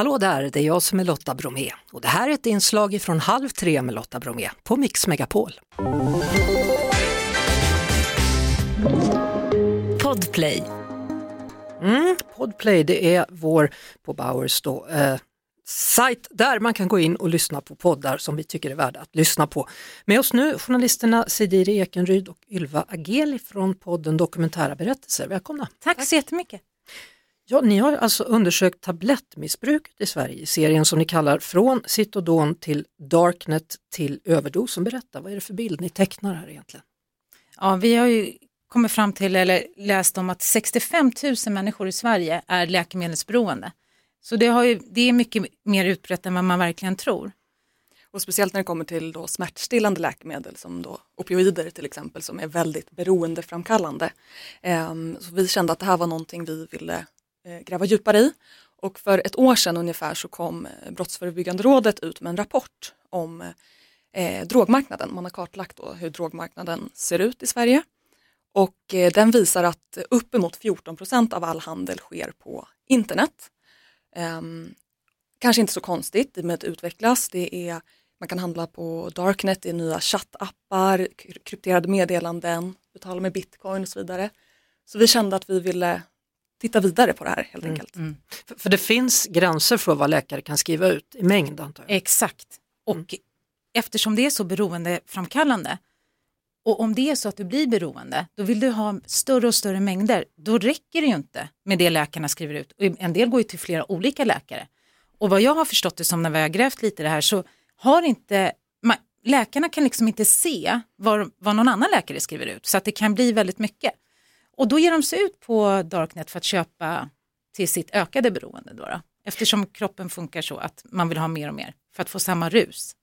Hallå där, det är jag som är Lotta Bromé och det här är ett inslag från Halv tre med Lotta Bromé på Mix Megapol. Podplay. Mm, Podplay, det är vår på Bowers då, eh, sajt där man kan gå in och lyssna på poddar som vi tycker är värda att lyssna på. Med oss nu journalisterna Sidiri Ekenryd och Ylva Ageli från podden Dokumentära berättelser. Välkomna! Tack, Tack så jättemycket! Ja, ni har alltså undersökt tablettmissbruket i Sverige i serien som ni kallar Från Citodon till Darknet till överdosen. Berätta, vad är det för bild ni tecknar här egentligen? Ja, vi har ju kommit fram till eller läst om att 65 000 människor i Sverige är läkemedelsberoende. Så det, har ju, det är mycket mer utbrett än vad man verkligen tror. Och speciellt när det kommer till då smärtstillande läkemedel som då opioider till exempel som är väldigt beroendeframkallande. Um, så vi kände att det här var någonting vi ville Eh, gräva djupare i. Och för ett år sedan ungefär så kom eh, Brottsförebyggande rådet ut med en rapport om eh, drogmarknaden. Man har kartlagt då hur drogmarknaden ser ut i Sverige. Och eh, den visar att uppemot 14 procent av all handel sker på internet. Eh, kanske inte så konstigt i och med att det utvecklas. Det är, man kan handla på Darknet, det är nya chattappar, krypterade meddelanden, betala med bitcoin och så vidare. Så vi kände att vi ville titta vidare på det här helt mm, enkelt. Mm. För, för, det finns gränser för vad läkare kan skriva ut i mängd antar jag? Exakt, och mm. eftersom det är så beroendeframkallande och om det är så att du blir beroende, då vill du ha större och större mängder. Då räcker det ju inte med det läkarna skriver ut. En del går ju till flera olika läkare. Och vad jag har förstått det som när vi har grävt lite i det här så har inte läkarna kan liksom inte se vad, vad någon annan läkare skriver ut så att det kan bli väldigt mycket. Och då ger de sig ut på Darknet för att köpa till sitt ökade beroende då, då eftersom kroppen funkar så att man vill ha mer och mer för att få samma rus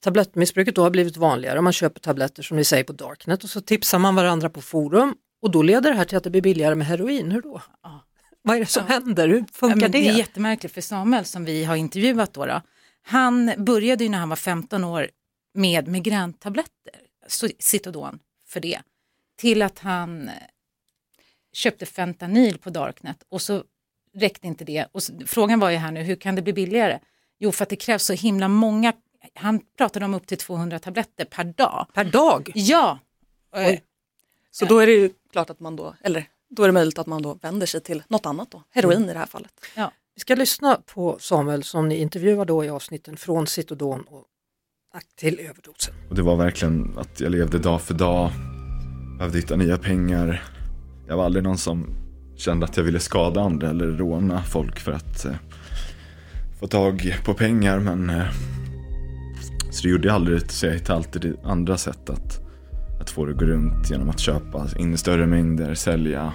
tablettmissbruket då har blivit vanligare. Man köper tabletter som vi säger på Darknet och så tipsar man varandra på forum och då leder det här till att det blir billigare med heroin. Hur då? Ja. Vad är det som ja. händer? Hur funkar ja, det? Det är jättemärkligt för Samuel som vi har intervjuat då, då han började ju när han var 15 år med migräntabletter, Citodon för det, till att han köpte fentanyl på Darknet och så räckte inte det. Och så, frågan var ju här nu, hur kan det bli billigare? Jo, för att det krävs så himla många han pratade om upp till 200 tabletter per dag. Per dag? Ja. Oj. Så då är det ju klart att man då, eller då är det möjligt att man då vänder sig till något annat då, heroin mm. i det här fallet. Ja. Vi ska lyssna på Samuel som ni intervjuar då i avsnitten från Citodon och till överdosen. Och det var verkligen att jag levde dag för dag, behövde hitta nya pengar. Jag var aldrig någon som kände att jag ville skada andra eller råna folk för att eh, få tag på pengar men eh, så det gjorde jag aldrig, så jag hittade alltid andra sätt att, att få det att gå runt genom att köpa in större mängder, sälja.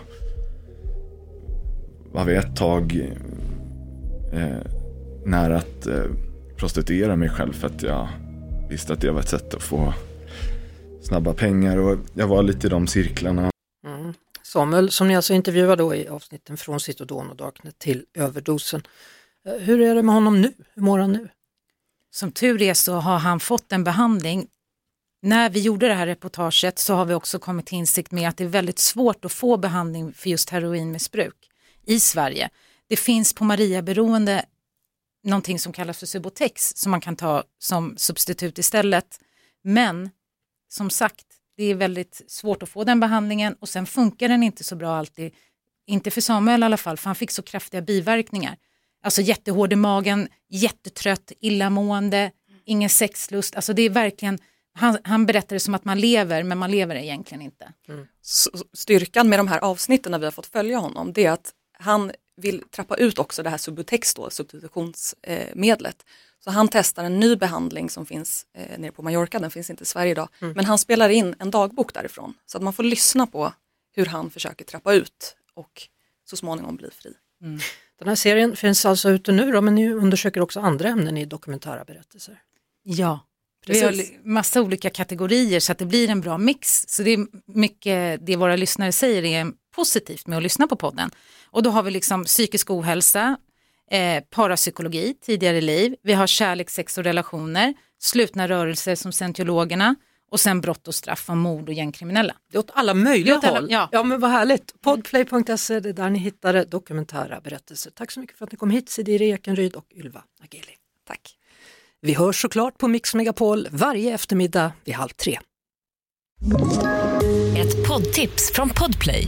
Var vi ett tag eh, nära att eh, prostituera mig själv för att jag visste att det var ett sätt att få snabba pengar och jag var lite i de cirklarna. Samuel, som ni alltså intervjuar då i avsnitten från Citodon och Darknet till överdosen. Eh, hur är det med honom nu? Hur mår han nu? Som tur är så har han fått en behandling. När vi gjorde det här reportaget så har vi också kommit till insikt med att det är väldigt svårt att få behandling för just heroinmissbruk i Sverige. Det finns på Maria-beroende någonting som kallas för Subotex som man kan ta som substitut istället. Men som sagt, det är väldigt svårt att få den behandlingen och sen funkar den inte så bra alltid. Inte för Samuel i alla fall, för han fick så kraftiga biverkningar. Alltså jättehård i magen, jättetrött, illamående, ingen sexlust. Alltså det är verkligen, han, han berättar det som att man lever men man lever egentligen inte. Mm. Styrkan med de här avsnitten när vi har fått följa honom det är att han vill trappa ut också det här Subutex då, substitutionsmedlet. Så han testar en ny behandling som finns eh, nere på Mallorca, den finns inte i Sverige idag. Mm. Men han spelar in en dagbok därifrån så att man får lyssna på hur han försöker trappa ut och så småningom bli fri. Mm. Den här serien finns alltså ute nu då, men ni undersöker också andra ämnen i dokumentära berättelser. Ja, Precis. vi har massa olika kategorier så att det blir en bra mix. Så det är mycket det våra lyssnare säger är positivt med att lyssna på podden. Och då har vi liksom psykisk ohälsa, eh, parapsykologi, tidigare liv, vi har kärlek, sex och relationer, slutna rörelser som scientologerna och sen brott och straff om mord och gängkriminella. Det är åt alla möjliga Det är åt alla- håll. ja. ja men vad härligt. Podplay.se, det är där ni hittar dokumentära berättelser. Tack så mycket för att ni kom hit, Sidiri Ekenryd och Ylva Ageli. Tack. Vi hörs såklart på Mix Megapol varje eftermiddag vid halv tre. Ett poddtips från Podplay.